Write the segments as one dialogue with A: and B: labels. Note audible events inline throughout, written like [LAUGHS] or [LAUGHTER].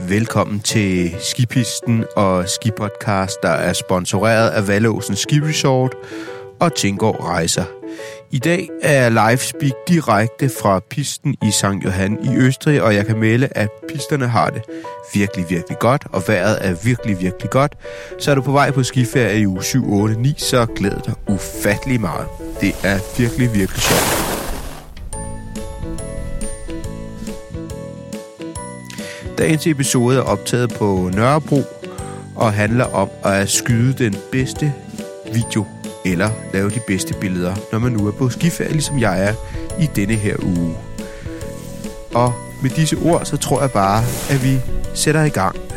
A: Velkommen til Skipisten og Skipodcast, der er sponsoreret af Valåsen Ski Resort og Tingård Rejser. I dag er jeg live speak direkte fra pisten i St. Johan i Østrig, og jeg kan melde, at pisterne har det virkelig, virkelig godt, og vejret er virkelig, virkelig godt. Så er du på vej på skiferie i uge 7, 8, 9, så glæder dig ufattelig meget. Det er virkelig, virkelig sjovt. Dagens episode er optaget på Nørrebro og handler om at skyde den bedste video eller lave de bedste billeder, når man nu er på skiferie, ligesom jeg er i denne her uge. Og med disse ord, så tror jeg bare, at vi sætter i gang.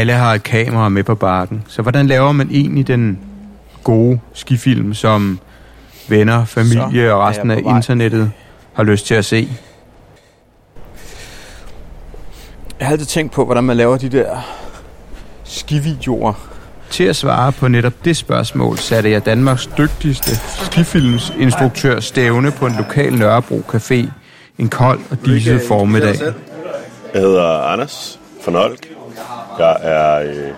A: Alle har et kamera med på bakken, så hvordan laver man egentlig den gode skifilm, som venner, familie så og resten af internettet har lyst til at se?
B: Jeg har altid tænkt på, hvordan man laver de der skivideoer.
A: Til at svare på netop det spørgsmål, satte jeg Danmarks dygtigste skifilmsinstruktør stævne på en lokal Nørrebro Café en kold og diset formiddag.
C: Jeg hedder Anders von Olk. Jeg er øh,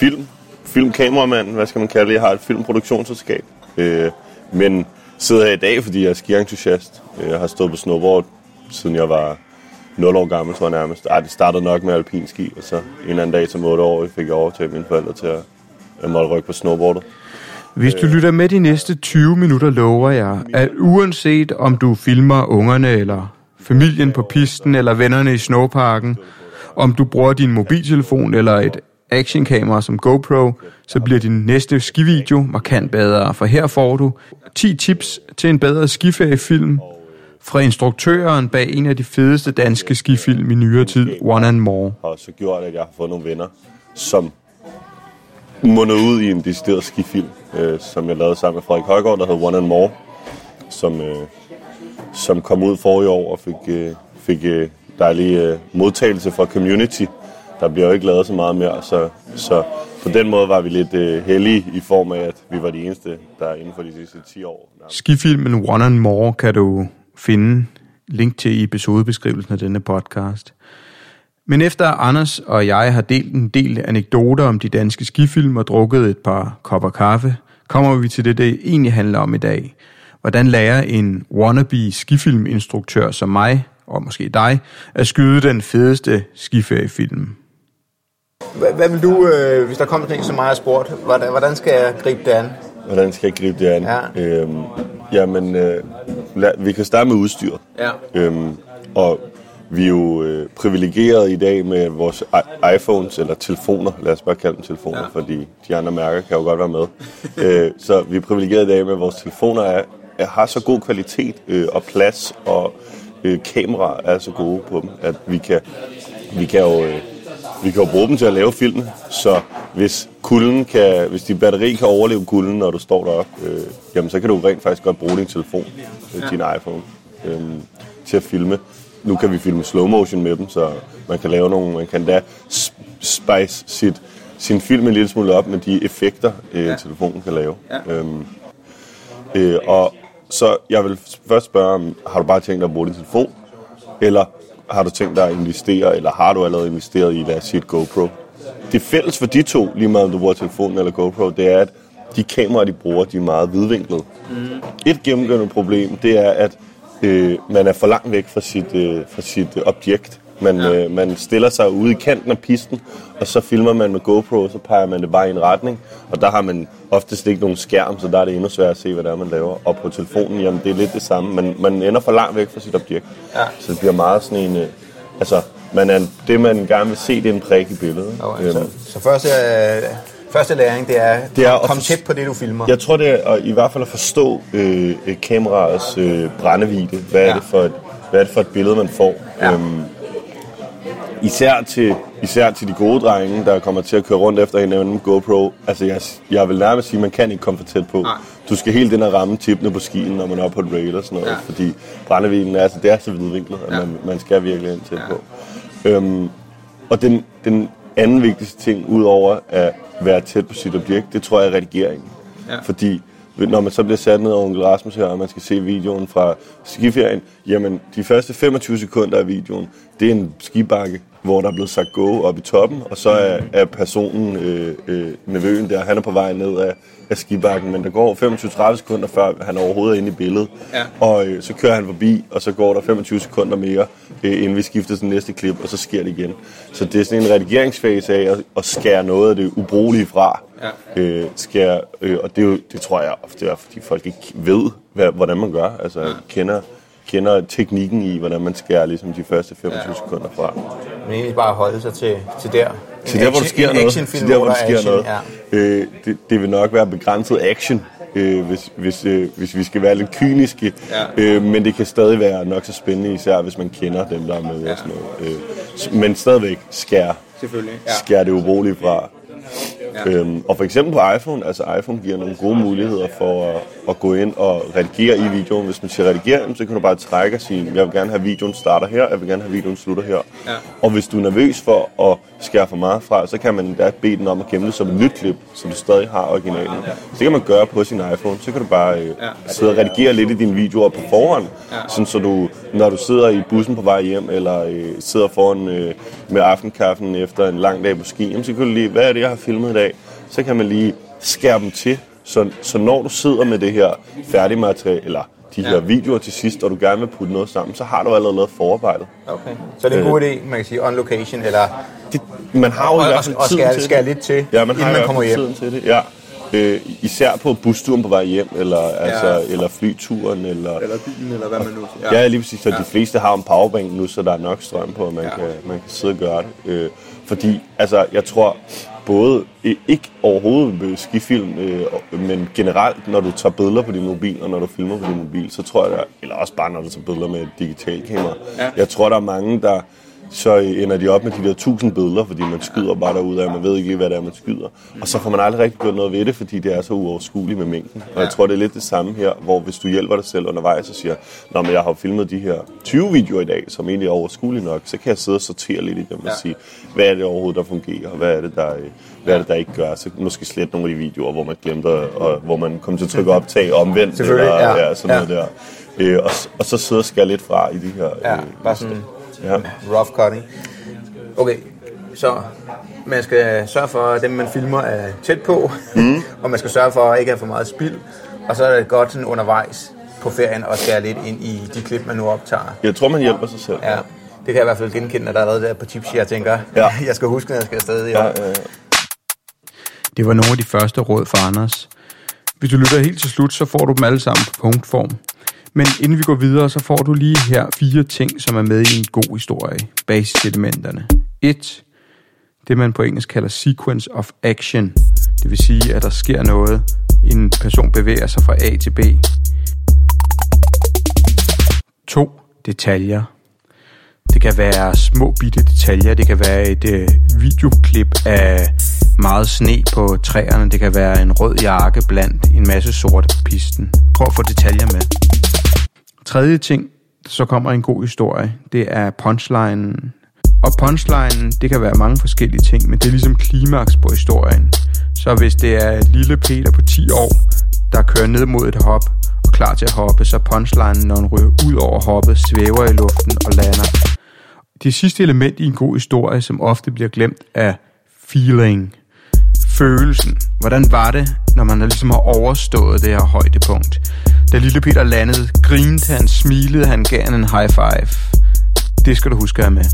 C: film, filmkameramand, hvad skal man kalde det. Jeg har et filmproduktionsselskab. Øh, men sidder her i dag, fordi jeg er skientusiast. Jeg har stået på snowboard, siden jeg var 0 år gammel, tror jeg nærmest. Ej, det startede nok med alpinski, og så en eller anden dag som 8 år fik jeg overtaget mine forældre til at, at måtte rykke på snowboardet.
A: Hvis du lytter med de næste 20 minutter, lover jeg, at uanset om du filmer ungerne eller familien på pisten eller vennerne i snowparken, om du bruger din mobiltelefon eller et actionkamera som GoPro, så bliver din næste skivideo markant bedre, for her får du 10 tips til en bedre skiferiefilm fra instruktøren bag en af de fedeste danske skifilm i nyere tid, One and More.
C: Har så gjort, at jeg har fået nogle venner, som munder ud i en decideret skifilm, øh, som jeg lavede sammen med Frederik Højgaard, der hedder One and More, som, øh, som kom ud for i år og fik, øh, fik øh, dejlig øh, modtagelse fra community. Der bliver jo ikke lavet så meget mere, så, så på den måde var vi lidt øh, heldige i form af, at vi var de eneste, der inden for de sidste 10 år.
A: Skifilmen One and More kan du finde link til i episodebeskrivelsen af denne podcast. Men efter Anders og jeg har delt en del anekdoter om de danske skifilm og drukket et par kopper kaffe, kommer vi til det, det egentlig handler om i dag. Hvordan lærer en wannabe skifilminstruktør som mig, og måske dig, at skyde den fedeste skiferiefilm?
B: Hvad, hvad vil du, øh, hvis der kommer sådan en som mig og spurgt, hvordan, hvordan skal jeg gribe det an?
C: Hvordan skal jeg gribe det an?
B: Ja.
C: Øhm, jamen, øh, lad, vi kan starte med udstyr.
B: Ja.
C: Øhm, og vi er jo øh, privilegeret i dag med vores I- iPhones, eller telefoner, lad os bare kalde dem telefoner, ja. fordi de andre mærker kan jo godt være med. [LAUGHS] øh, så vi er privilegeret i dag med, at vores telefoner er, er, har så god kvalitet øh, og plads, og øh, kameraer er så gode på dem, at vi kan, vi kan jo... Øh, vi kan jo bruge dem til at lave film, så hvis kulden kan, hvis din batteri kan overleve kulden, når du står deroppe, øh, jamen så kan du rent faktisk godt bruge din telefon, øh, din iPhone, øh, til at filme. Nu kan vi filme slow motion med dem, så man kan lave nogle, man kan da spice sit, sin film en lille smule op med de effekter, øh, ja. telefonen kan lave. Ja. Øhm, øh, og så jeg vil først spørge, har du bare tænkt dig at bruge din telefon, eller har du tænkt dig at investere, eller har du allerede investeret i, lad os sige, et GoPro? Det fælles for de to, lige meget om du bruger telefonen eller GoPro, det er, at de kameraer, de bruger, de er meget hvidvinklede. Mm. Et gennemgående problem, det er, at øh, man er for langt væk fra sit, øh, fra sit objekt. Man, ja. øh, man stiller sig ude i kanten af pisten, og så filmer man med GoPro, og så peger man det bare i en retning. Og der har man oftest ikke nogen skærm, så der er det endnu sværere at se, hvad det er, man laver. Og på telefonen, jamen det er lidt det samme. Man, man ender for langt væk fra sit objekt.
B: Ja.
C: Så det bliver meget sådan en... Øh, altså, man er, det man gerne vil se, det er en prik i billedet.
B: Okay, øhm. så, så første, øh, første læring, det er,
C: Det er
B: komme
C: for-
B: tæt på det, du filmer.
C: Jeg tror, det er at, i hvert fald at forstå øh, kameraets øh, brændevide. Hvad er,
B: Ja.
C: det for et, hvad er det for et billede, man får?
B: Ja.
C: Øhm, især, til, især til de gode drenge, der kommer til at køre rundt efter hinanden med GoPro. Altså, jeg, jeg vil nærmest sige, at man kan ikke komme for tæt på.
B: Nej.
C: Du skal helt ind og ramme tippene på skien, når man er oppe på et rail og sådan noget.
B: Ja.
C: Fordi brændeviden er, altså, det er så vidvinklet, at
B: Ja.
C: man, man skal virkelig ind tæt
B: Ja.
C: på. Øhm, og den, den anden vigtigste ting, udover at være tæt på sit objekt, det tror jeg er redigeringen.
B: Ja.
C: Fordi når man så bliver sat ned over onkel Rasmus her, og man skal se videoen fra skiferien, jamen de første 25 sekunder af videoen, det er en skibakke, hvor der er blevet sagt gå op i toppen, og så er, er personen, øh, øh, nevøen der, han er på vej ned af, af skibakken, men der går 25-30 sekunder, før han overhovedet er inde i billedet.
B: Ja.
C: Og øh, så kører han forbi, og så går der 25 sekunder mere, øh, inden vi skifter til næste klip, og så sker det igen. Så det er sådan en redigeringsfase af at, at skære noget af det ubrugelige fra.
B: Ja.
C: Øh, skære, øh, og det, er det tror jeg ofte er, fordi folk ikke ved, hvad, hvordan man gør. Altså ja. kender, kender teknikken i, hvordan man skærer ligesom de første 25 ja. sekunder fra.
B: Men egentlig bare holde sig til, til der.
C: Til der, hvor der sker noget. Til der, hvor der
B: er
C: sker
B: action,
C: noget.
B: Ja.
C: Øh, det, det vil nok være begrænset action, øh, hvis, hvis, øh, hvis vi skal være lidt kyniske.
B: Ja.
C: Øh, men det kan stadig være nok så spændende, især hvis man kender dem, der er med. Ja. Og sådan noget. Øh, men stadigvæk skær,
B: Selvfølgelig. Ja.
C: skær det ubrugelige fra.
B: Ja.
C: Øhm, og for eksempel på iPhone, altså iPhone giver nogle gode muligheder for at, at gå ind og redigere i videoen. Hvis man siger redigere, så kan du bare trække og sige, jeg vil gerne have videoen starter her, jeg vil gerne have videoen slutter her.
B: Ja.
C: Og hvis du er nervøs for at skære for meget fra, så kan man endda bede den om at gemme det som et nyt klip, så du stadig har originalen. Så det kan man gøre på sin iPhone. Så kan du bare øh, sidde og redigere lidt i dine videoer på forhånd, sådan så du, når du sidder i bussen på vej hjem, eller øh, sidder foran øh, med aftenkaffen efter en lang dag på ski, jamen, så kan du lige, hvad er det, jeg har filmet i dag? Så kan man lige skære dem til, så, så når du sidder med det her færdige materiale, eller de her
B: Ja.
C: videoer til sidst, og du gerne vil putte noget sammen, så har du allerede lavet forarbejdet.
B: Okay. Så det er en god idé, man kan sige, on location, eller
C: Det, man har jo i
B: og,
C: hvert
B: og,
C: fald
B: og
C: tiden
B: skære,
C: til
B: skære
C: det.
B: lidt til,
C: Ja, man har
B: inden
C: i
B: man
C: hvert
B: kommer hjem.
C: tiden til det. Ja. Øh, især på busturen på vej hjem, eller, altså,
B: Ja.
C: eller flyturen, eller...
B: Eller bilen, eller hvad man nu
C: Ja, lige præcis. Så de fleste har en powerbank nu, så der er nok strøm på, at man,
B: Ja.
C: ja. kan, man kan sidde og gøre det. Øh, fordi, altså, jeg tror både, ikke overhovedet med skifilm, øh, men generelt, når du tager billeder på din mobil, og når du filmer på din mobil, så tror jeg, der, eller også bare når du tager billeder med et digitalt kamera,
B: Ja.
C: jeg tror, der er mange, der så ender de op med de der tusind billeder, fordi man skyder bare derud af, man ved ikke hvad det er, man skyder. Og så får man aldrig rigtig gjort noget ved det, fordi det er så uoverskueligt med mængden. Og jeg tror, det er lidt det samme her, hvor hvis du hjælper dig selv undervejs og siger, Nå, men jeg har filmet de her 20 videoer i dag, som egentlig er overskuelige nok, så kan jeg sidde og sortere lidt i dem og
B: Ja.
C: sige, hvad er det overhovedet, der fungerer, hvad er det, der, hvad er det, der ikke gør. Så måske slet nogle af de videoer, hvor man glemte, og hvor man kom til at trykke optag omvendt, eller
B: ja.
C: ja, sådan noget der. Øh, og, og så sidde og skære lidt fra i de her...
B: Ja,
C: øh,
B: bare sådan
C: ja.
B: rough cutting. Okay, så man skal sørge for, at dem man filmer er tæt på, mm. [LAUGHS] og man skal sørge for at ikke have for meget spild, og så er det godt sådan undervejs på ferien at skære lidt ind i de klip, man nu optager.
C: Jeg tror, man hjælper sig selv.
B: Ja, det kan jeg i hvert fald genkende, at der er allerede der på tips, jeg tænker,
C: Ja. [LAUGHS]
B: jeg skal huske, når jeg skal afsted i
C: Ja, ja, ja.
A: Det var nogle af de første råd fra Anders. Hvis du lytter helt til slut, så får du dem alle sammen på punktform. Men inden vi går videre, så får du lige her fire ting, som er med i en god historie. Basiselementerne. 1. Det man på engelsk kalder sequence of action. Det vil sige, at der sker noget. En person bevæger sig fra A til B. 2. Detaljer. Det kan være små bitte detaljer. Det kan være et øh, videoklip af meget sne på træerne. Det kan være en rød jakke blandt en masse sorte på pisten. Prøv at få detaljer med. Tredje ting, så kommer en god historie. Det er punchlinen. Og punchlinen, det kan være mange forskellige ting, men det er ligesom klimaks på historien. Så hvis det er lille Peter på 10 år, der kører ned mod et hop og klar til at hoppe, så punchlinen, når han ryger ud over hoppet, svæver i luften og lander. Det sidste element i en god historie, som ofte bliver glemt, er feeling. Følelsen. Hvordan var det, når man ligesom har overstået det her højdepunkt? Da lille Peter landede, grinede han, smilede han, gav han en high five. Det skal du huske at have med.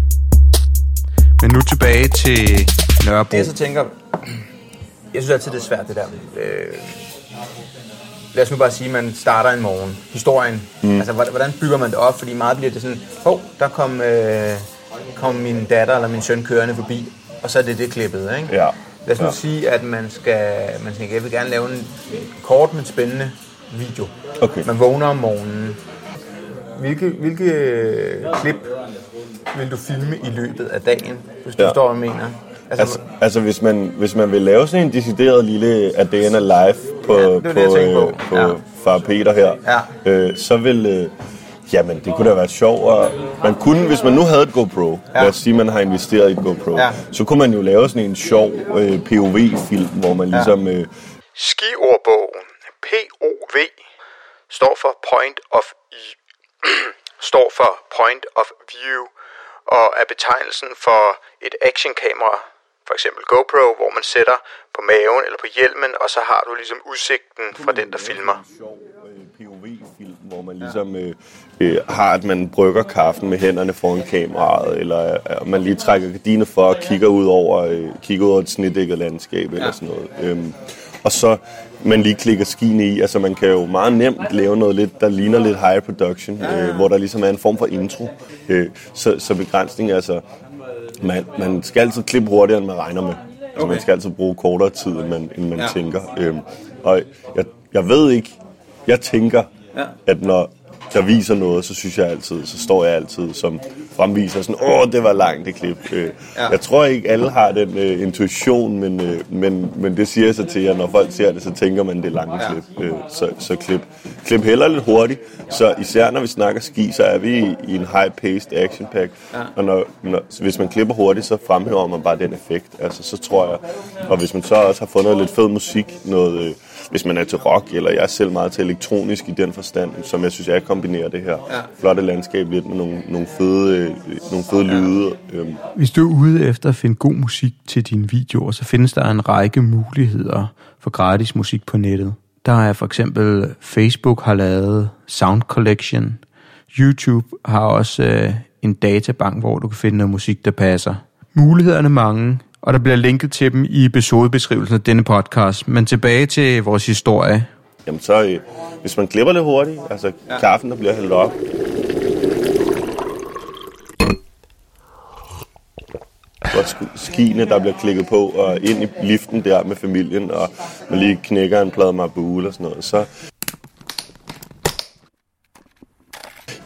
A: Men nu tilbage til Nørrebro.
B: Det jeg så tænker, jeg synes altid, det er svært det der. Øh, lad os nu bare sige, at man starter en morgen. Historien. Mm. Altså, hvordan hvordan bygger man det op? Fordi meget bliver det sådan, hov, der kom, øh, kom min datter eller min søn kørende forbi, og så er det det klippet, ikke?
C: Ja.
B: Lad os nu
C: Ja.
B: sige, at man skal, man skal, jeg vil gerne lave en kort, men spændende video.
C: Okay.
B: Man vågner om morgenen. Hvilke, hvilke øh, klip vil du filme i løbet af dagen, hvis du
C: Ja.
B: hvad jeg mener?
C: Altså, altså hvis, man, hvis man vil lave sådan en decideret lille Adena live på,
B: Ja, det
C: på,
B: det, på.
C: øh, på
B: Ja.
C: far Peter her,
B: Ja.
C: øh, så vil... Øh, Jamen, det kunne da være sjovt. Og man kunne, hvis man nu havde et GoPro, ja. lad os sige, man har investeret i et GoPro,
B: Ja.
C: så kunne man jo lave sådan en sjov øh, POV-film, hvor man ligesom... Øh,
A: Skiordbogen, POV, står for Point of [CLEARS THROAT] står for Point of View og er betegnelsen for et actionkamera, for eksempel GoPro, hvor man sætter på maven eller på hjelmen, og så har du ligesom udsigten fra den, der filmer.
C: Øh, POV-film, hvor man ligesom øh, øh, har, at man brygger kaffen med hænderne foran kameraet, eller øh, man lige trækker gardiner for og kigger ud over, øh, kigger ud over et snedækket landskab eller sådan noget. Øhm, og så man lige klikker skiene i. Altså man kan jo meget nemt lave noget lidt, der ligner lidt high production, øh, hvor der ligesom er en form for intro. Øh, så, så begrænsning altså, man, man skal altid klippe hurtigere, end man regner med. Altså man skal altid bruge kortere tid, end man, end man ja. tænker. Øhm, og jeg, jeg ved ikke, jeg tænker, ja. at når jeg viser noget, så synes jeg altid, så står jeg altid som fremviser sådan, åh, det var langt det klip. Øh, ja. Jeg tror ikke, alle har den øh, intuition, men, øh, men, men det siger så til jer, når folk ser det, så tænker man, det er lange ja. klip. Øh, så, så klip, klip heller lidt hurtigt. Så især når vi snakker ski, så er vi i, i en high-paced action pack. Ja. Og når, når, hvis man klipper hurtigt, så fremhæver man bare den effekt. Altså, så tror jeg, og hvis man så også har fundet lidt fed musik, noget... Øh, hvis man er til rock, eller jeg er selv meget til elektronisk i den forstand, som jeg synes, jeg kombinerer det her ja. flotte landskab lidt med nogle, nogle fede, øh, nogle fede lyde. Øhm.
A: Hvis du er ude efter at finde god musik til dine videoer, så findes der en række muligheder for gratis musik på nettet. Der er for eksempel Facebook har lavet Sound Collection. YouTube har også øh, en databank, hvor du kan finde noget musik, der passer. Mulighederne er mange, og der bliver linket til dem i episodebeskrivelsen af denne podcast. Men tilbage til vores historie.
C: Jamen så, øh, hvis man klipper lidt hurtigt, altså ja. kaffen, der bliver hældt op, og sk- skiene, der bliver klikket på, og ind i liften der med familien, og man lige knækker en plade marbule og sådan noget, så,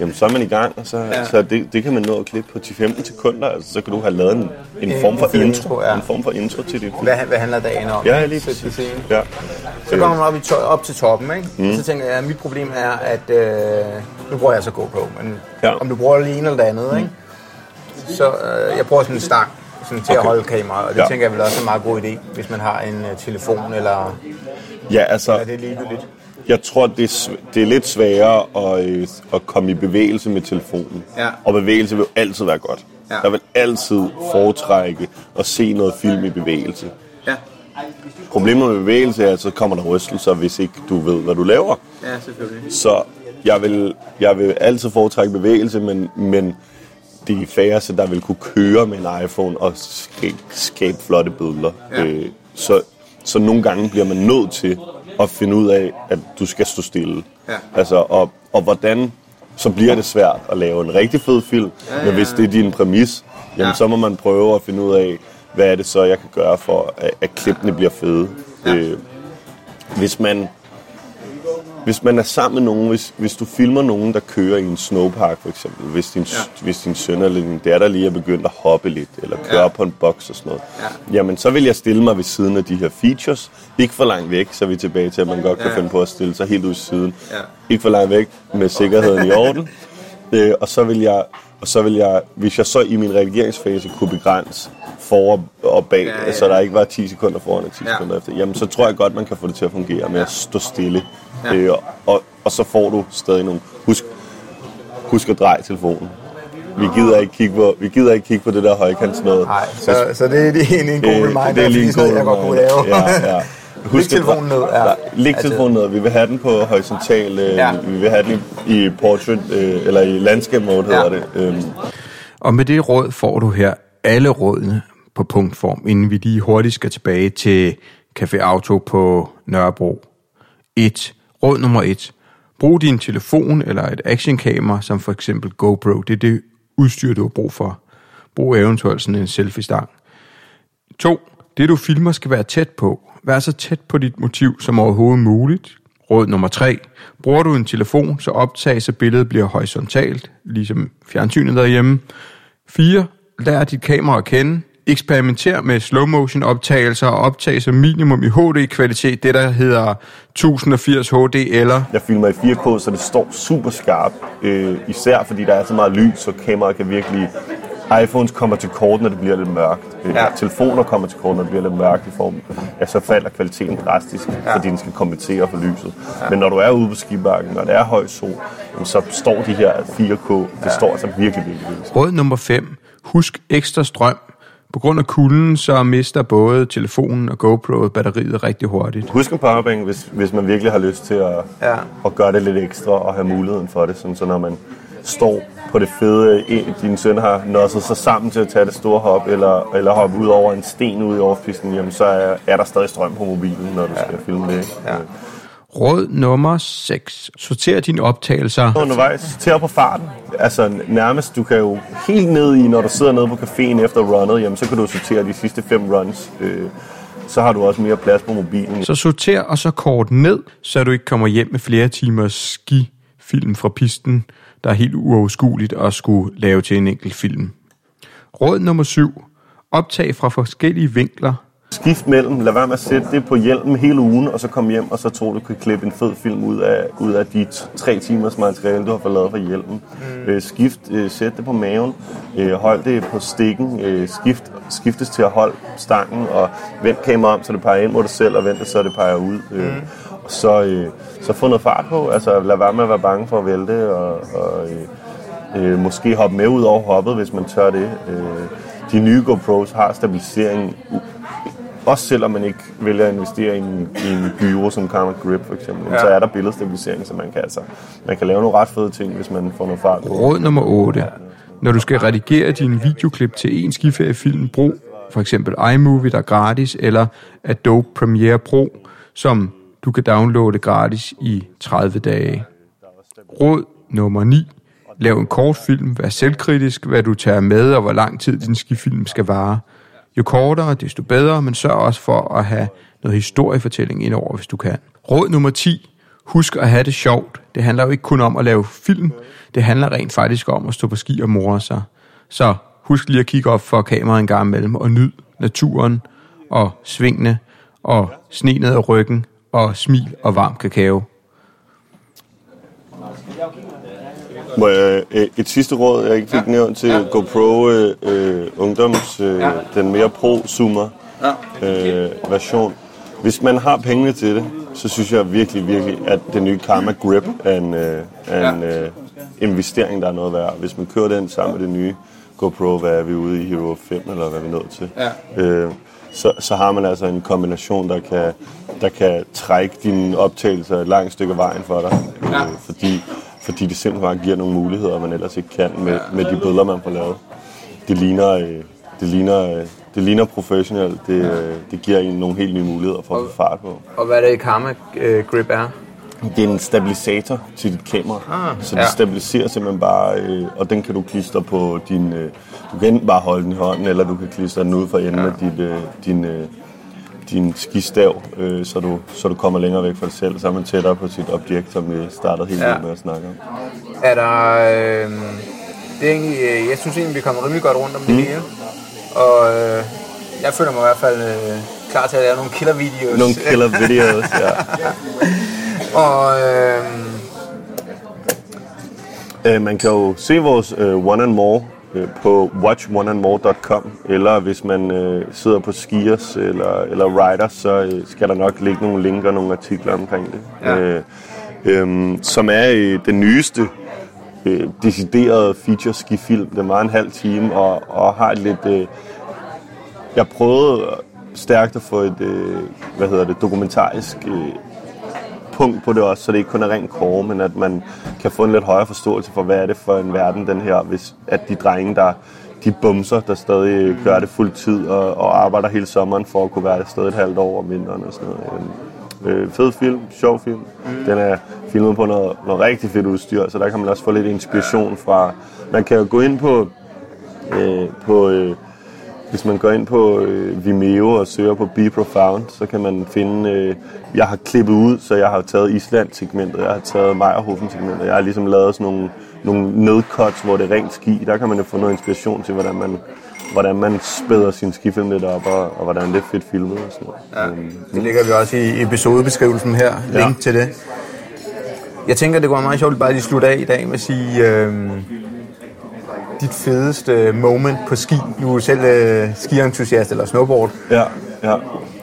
C: jamen, så er man i gang, og så, ja. så det, det kan man nå at klippe på 10-15 sekunder, altså, så kan du have lavet en, en, form for intro,
B: ja.
C: en form for intro til dit
B: Hvad, hvad handler dagen om?
C: Ja, lige præcis.
B: så-
C: Ja.
B: Så kommer man op, i to- op til toppen, ikke? Mm. Så tænker jeg, at mit problem er, at øh, nu bruger jeg så GoPro, men
C: Ja.
B: ja. om du bruger det ene eller det andet, ikke? Så øh, jeg bruger sådan en stang sådan til okay. at holde kameraet, og det
C: Ja.
B: ja. tænker jeg vel også er en meget god idé, hvis man har en øh, telefon, eller
C: Ja, altså,
B: er det ligegyldigt?
C: Jeg tror, det er, det er lidt sværere at, øh, at komme i bevægelse med telefonen.
B: Ja.
C: Og bevægelse vil jo altid være godt.
B: Ja.
C: Jeg vil altid foretrække at se noget film i bevægelse.
B: Ja,
C: Problemet med bevægelse er, at så kommer der rystelser, hvis ikke du ved, hvad du laver.
B: ja selvfølgelig.
C: Så jeg vil, jeg vil altid foretrække bevægelse, men, men det er færreste, der vil kunne køre med en iPhone og skabe, skabe flotte billeder.
B: Ja.
C: Øh, så, så nogle gange bliver man nødt til at finde ud af, at du skal stå stille.
B: Ja.
C: Altså, og, og hvordan, så bliver det svært at lave en rigtig fed film, ja, ja, men hvis det er din præmis, jamen,
B: Ja.
C: så må man prøve at finde ud af, hvad er det så, jeg kan gøre for, at, at klippene bliver fede.
B: Ja.
C: Øh, hvis man hvis man er sammen med nogen, hvis, hvis du filmer nogen, der kører i en snowpark for eksempel, hvis din, ja. hvis din søn eller din datter lige er begyndt at hoppe lidt, eller køre
B: Ja.
C: på en boks og sådan noget,
B: Ja.
C: jamen så vil jeg stille mig ved siden af de her features. Ikke for langt væk, så er vi tilbage til, at man godt kan
B: Ja.
C: finde på at stille sig helt ud til siden.
B: Ja.
C: Ikke for langt væk, med sikkerheden i orden. [LAUGHS] Øh, og så vil jeg, og så vil jeg, hvis jeg så i min redigeringsfase kunne begrænse for og bag,
B: Ja, ja,
C: ja,
B: ja.
C: så der ikke var 10 sekunder foran og 10
B: Ja.
C: ja. sekunder efter, jamen så tror jeg godt, man kan få det til at fungere med at stå stille.
B: Ja.
C: Øh, og, og så får du stadig nogle... Husk, husk at dreje telefonen. Vi gider ikke kigge på, vi gider ikke kigge på det der højkants noget.
B: Nej, så, så det er lige en, en god reminder,
C: det er lige en god
B: jeg godt kunne lave.
C: reminder. Ja, ja.
B: Læg telefonen ned, ja.
C: Læg
B: Altså-
C: telefonen ned. Vi vil have den på horisontal. Øh,
B: Ja.
C: Vi vil have den i, i portrait, øh, eller i landscape mode hedder
B: Ja.
C: det. Øhm,
A: Og med det råd får du her alle rådene på punktform, inden vi lige hurtigt skal tilbage til Café Auto på Nørrebro. 1. Råd nummer 1. Brug din telefon eller et actionkamera, som for eksempel GoPro. Det er det udstyr, du har brug for. Brug eventuelt sådan en selfie-stang. 2. Det du filmer skal være tæt på. Vær så tæt på dit motiv som overhovedet muligt. Råd nummer 3. Bruger du en telefon, så optag, så billedet bliver horisontalt, ligesom fjernsynet derhjemme. 4. Lær dit kamera at kende. Eksperimenter med slow motion optagelser og optage som minimum i HD-kvalitet, det der hedder 1080 HD eller...
C: Jeg filmer i 4K, så det står super skarpt. Øh, især fordi der er så meget lys, så kameraet kan virkelig iPhones kommer til kort, når det bliver lidt mørkt. Øh,
B: Ja.
C: Telefoner kommer til kort, når det bliver lidt mørkt i form. Ja, så falder kvaliteten drastisk, ja. fordi den skal kompensere for lyset. Ja. Men når du er ude på skibakken, når det er høj sol, så står de her 4K, det ja. står altså virkelig, virkelig, virkelig.
A: Råd nummer 5. Husk ekstra strøm. På grund af kulden, så mister både telefonen og GoPro batteriet rigtig hurtigt.
C: Husk en powerbank, hvis, hvis man virkelig har lyst til at,
B: Ja.
C: at gøre det lidt ekstra og have muligheden for det. Sådan, så når man står på det fede, din søn har nosset sig sammen til at tage det store hop, eller, eller hoppe ud over en sten ude i overfisken, jamen så er, er der stadig strøm på mobilen, når du ja. skal filme det. Ikke?
B: Ja.
A: Råd nummer 6. Sorter dine optagelser.
C: Undervejs, til på farten. Altså nærmest, du kan jo helt ned i, når du sidder nede på caféen efter runnet, jamen så kan du sortere de sidste fem runs. Øh, så har du også mere plads på mobilen.
A: Så sorter og så kort ned, så du ikke kommer hjem med flere timers skifilm fra pisten, der er helt uoverskueligt at skulle lave til en enkelt film. Råd nummer 7. Optag fra forskellige vinkler.
C: Skift mellem, lad være med at sætte det på hjelmen hele ugen, og så komme hjem, og så tror du kan klippe en fed film ud af, ud af de tre timers materiale, du har fået lavet fra hjelmen. Mm. Øh, skift, øh, sæt det på maven, øh, hold det på stikken, øh, skift, skiftes til at holde stangen, og vend kameraet om, så det peger ind mod dig selv, og vend det, så det peger ud. Øh, mm. Så, øh, så få noget fart på, altså lad være med at være bange for at vælte, og, og øh, øh, måske hoppe med ud over hoppet, hvis man tør det. Øh, de nye GoPros har stabilisering også selvom man ikke vælger at investere i en, i en gyro som Karma Grip for eksempel, ja. så er der billedstabilisering, så man kan, altså, man kan lave nogle ret fede ting, hvis man får noget fart på.
A: Råd nummer 8. Når du skal redigere dine videoklip til en skiferiefilm, brug for eksempel iMovie, der er gratis, eller Adobe Premiere Pro, som du kan downloade gratis i 30 dage. Råd nummer 9. Lav en kortfilm, vær selvkritisk, hvad du tager med, og hvor lang tid din skifilm skal vare. Jo kortere, desto bedre, men sørg også for at have noget historiefortælling indover, hvis du kan. Råd nummer 10. Husk at have det sjovt. Det handler jo ikke kun om at lave film. Det handler rent faktisk om at stå på ski og more sig. Så husk lige at kigge op for kameraet en gang imellem og nyd naturen og svingene og sne ned ad ryggen og smil og varm kakao.
C: Må jeg, øh, et sidste råd, jeg ikke fik ja. nævnt til ja. GoPro øh, øh, Ungdoms, øh, ja. den mere pro-zoomer
B: Ja.
C: øh, version. Hvis man har pengene til det, så synes jeg virkelig, virkelig, at den nye Karma Grip er en, øh, er en øh, investering, der er noget værd. Hvis man kører den sammen med det nye GoPro, hvad er vi ude i Hero 5, eller hvad er vi nået til?
B: Ja.
C: Øh, så, så har man altså en kombination, der kan, der kan trække dine optagelser et langt stykke vejen for dig.
B: Ja.
C: Øh, fordi, fordi det simpelthen bare giver nogle muligheder, man ellers ikke kan med, med de billeder, man får lavet. Det ligner, øh, det ligner, øh, det ligner professionelt. Det, øh, det giver en nogle helt nye muligheder for at få fart på.
B: Og hvad er det, Karma øh, Grip er?
C: Det er en stabilisator til dit kamera,
B: Ah,
C: så det
B: ja.
C: stabiliserer simpelthen bare, øh, og den kan du klistre på din, øh, du kan enten bare holde den i hånden, eller du kan klistre den ud for enden af dit, øh, din, øh, din skistav, øh, så, du, så du kommer længere væk fra dig selv, så er man tættere på sit objekt, som vi startede helt
B: Ja.
C: ja. med at snakke om.
B: Er der... Øh, det er egentlig, øh, jeg synes egentlig, vi kommer rimelig godt rundt om det
C: Mm.
B: hele. Og øh, jeg føler mig i hvert fald øh, klar til at lave nogle killer videos.
C: Nogle killer [LAUGHS] videos, ja. [LAUGHS]
B: Og øh,
C: Øh, man kan jo se vores øh, One and More øh, på watchoneandmore.com, eller hvis man øh, sidder på skiers eller, eller riders, så øh, skal der nok ligge nogle linker og nogle artikler omkring det.
B: Ja.
C: Øh, øh, som er øh, den nyeste øh, deciderede feature skifilm. Den var en halv time og, og har et lidt... Øh, jeg prøvede stærkt at få et, øh, hvad hedder det, dokumentarisk øh, punkt på det også, så det ikke kun er rent kåre, men at man kan få en lidt højere forståelse for, hvad er det for en verden, den her, hvis at de drenge, der de bumser, der stadig gør det fuld tid og, og arbejder hele sommeren for at kunne være et sted et halvt år om vinteren og sådan noget. Øh, fed film, sjov film. Mm. Den er filmet på noget, noget rigtig fedt udstyr, så der kan man også få lidt inspiration fra. Man kan jo gå ind på, øh, på øh, hvis man går ind på øh, Vimeo og søger på Be Profound, så kan man finde, øh, jeg har klippet ud, så jeg har taget Island-segmentet, jeg har taget Meyerhofen-segmentet, jeg har ligesom lavet sådan nogle, nogle nedcuts, hvor det er rent ski, der kan man jo få noget inspiration til, hvordan man hvordan man spæder sin skifilm lidt op, og, og hvordan det er fedt filmet og sådan noget.
B: Ja,
C: Øhm,
B: det ligger vi også i episodebeskrivelsen her. Link
C: Ja.
B: til det. Jeg tænker, det kunne være meget sjovt bare lige slutte af i dag med at sige, øh, dit fedeste moment på ski. Du er selv øh, skientusiast eller snowboard.
C: Ja, ja.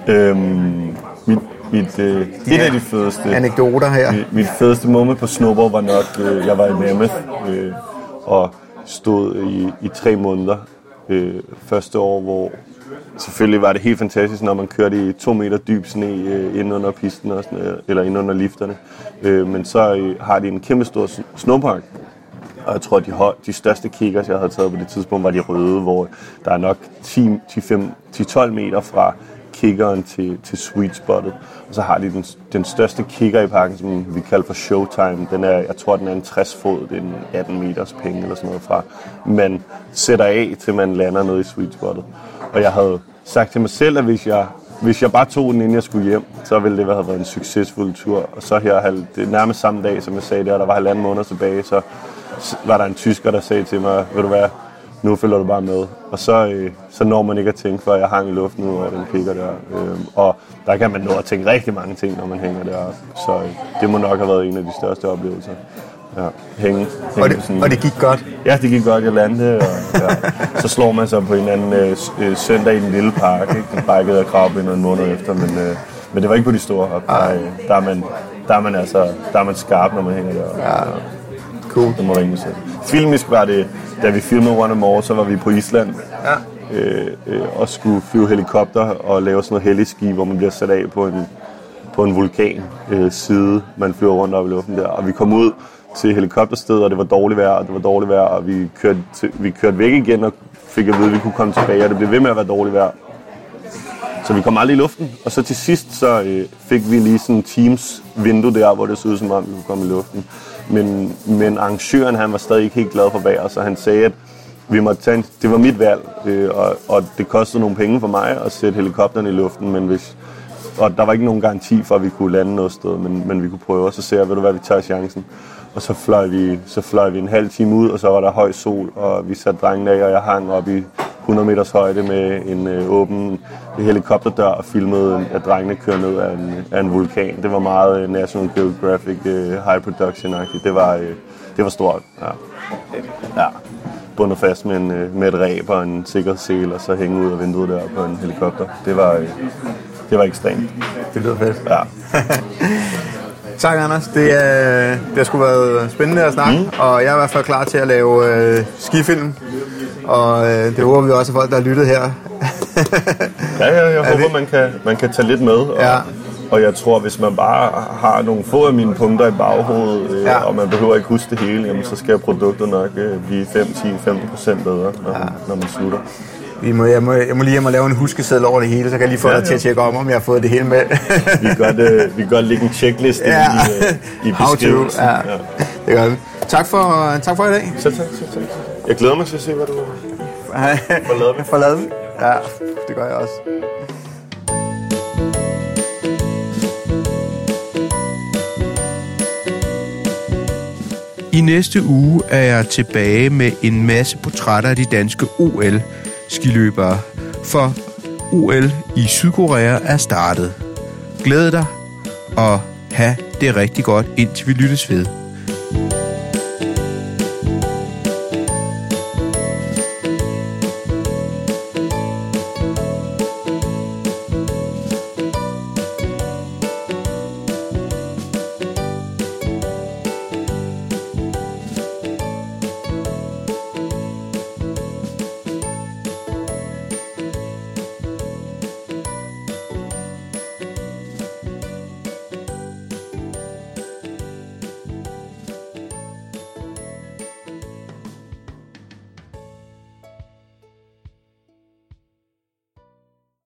C: Øhm, mit, mit, øh, et af de fedeste...
B: Anekdoter her.
C: Mit, mit fedeste moment på snowboard var nok, øh, jeg var i Mammoth øh, og stod i, i tre måneder øh, første år, hvor selvfølgelig var det helt fantastisk, når man kørte i to meter dyb sne øh, inde under pisten, og sådan, eller inde under lifterne. Øh, men så øh, har de en kæmpe stor snowpark, og jeg tror, de, høj, de største kickers, jeg havde taget på det tidspunkt, var de røde, hvor der er nok 10-12 meter fra kickeren til, til sweet spottet. Og så har de den, den største kicker i parken, som vi kalder for Showtime. Den er, jeg tror, den er en 60 fod, det er en 18 meters penge eller sådan noget fra. Man sætter af, til man lander nede i sweet spottet. Og jeg havde sagt til mig selv, at hvis jeg hvis jeg bare tog den, inden jeg skulle hjem, så ville det have været en succesfuld tur. Og så her, det nærmest samme dag, som jeg sagde der, der var halvanden måned tilbage, så var der en tysker, der sagde til mig, ved du hvad, nu følger du bare med. Og så, øh, så når man ikke at tænke, før jeg hang i luften ud over den kigger der. Øh, og der kan man nå at tænke rigtig mange ting, når man hænger deroppe. Så øh, det må nok have været en af de største oplevelser. Ja, hænge. hænge
B: Og det,
C: sådan-
B: og det gik godt.
C: Ja, det gik godt, jeg landede, og ja. så slår man sig på en anden øh, øh, søndag i den lille park, ikke? Den brækkede af krabben en måned efter, men, øh, men det var ikke på de store hop. Der, øh, der, er man, der, er man altså, der er man skarp, når man hænger der. Ja.
B: Cool.
C: Det må du ikke sige. Filmisk var det, da vi filmede One More, så var vi på Island
B: Ja.
C: øh, øh, og skulle flyve helikopter og lave sådan noget heliski, hvor man bliver sat af på en, på en vulkan øh, side, man flyver rundt op i luften der. Og vi kom ud til helikopterstedet, og det var dårligt vejr, og det var dårligt vejr, og vi kørte, til, vi kørte væk igen og fik at vide, at vi kunne komme tilbage, og det blev ved med at være dårligt vejr. Så vi kom aldrig i luften, og så til sidst så øh, fik vi lige sådan en Teams vindue der, hvor det så ud som om, vi kunne komme i luften. Men, men arrangøren, han var stadig ikke helt glad for vejret, så han sagde, at vi måtte tage en, det var mit valg, øh, og, og det kostede nogle penge for mig at sætte helikopteren i luften, men hvis, og der var ikke nogen garanti for, at vi kunne lande noget sted, men, men vi kunne prøve, og så ser jeg, ved du hvad, vi tager chancen. Og så fløj, vi, så fløj vi en halv time ud, og så var der høj sol, og vi satte drengene af, og jeg hang op i 100 meters højde med en øh, åben helikopterdør og filmede, at drengene kører ned af en, af en vulkan. Det var meget øh, National Geographic øh, high production-agtigt. Det var, øh, det var stort, ja. ja. Bundet fast med, en, øh, med et ræb og en sikkerhedssel, og så hænge ud af vinduet der på en helikopter. Det var, øh, det var ekstremt.
B: Det lyder fedt.
C: Ja. [LAUGHS]
B: Tak, Anders. Det, er, det har sgu været spændende at snakke, mm. og jeg er i hvert fald klar til at lave øh, skifilm. Og øh, det håber vi også, at folk, der har lyttet her. [LAUGHS]
C: Ja, ja, jeg
B: Er
C: håber, man kan, man kan tage lidt med. Og,
B: Ja.
C: og jeg tror, hvis man bare har nogle få af mine punkter i baghovedet, øh,
B: Ja.
C: og man behøver ikke huske det hele, jamen, så skal produktet nok øh, blive 5, 10, 15 procent bedre, når, ja. når man slutter.
B: Vi må, jeg, må, jeg må lige hjem og lave en huskeseddel over det hele, så kan jeg lige få
C: Ja,
B: dig til
C: ja.
B: at tjekke om, om jeg har fået det hele med. [LAUGHS]
C: Vi kan godt, øh, vi kan godt lægge en checkliste
B: ja.
C: i, øh, i
B: How to.
C: beskrivelsen.
B: Ja. Det gør vi. Tak for, tak for i dag.
C: Så tak, så tak. Jeg glæder mig til at se, hvad du [LAUGHS] Forlader vi?
B: Forlader vi? Ja, det gør jeg også.
A: I næste uge er jeg tilbage med en masse portrætter af de danske OL-skiløbere, for OL i Sydkorea er startet. Glæd dig og have det rigtig godt, indtil vi lyttes ved.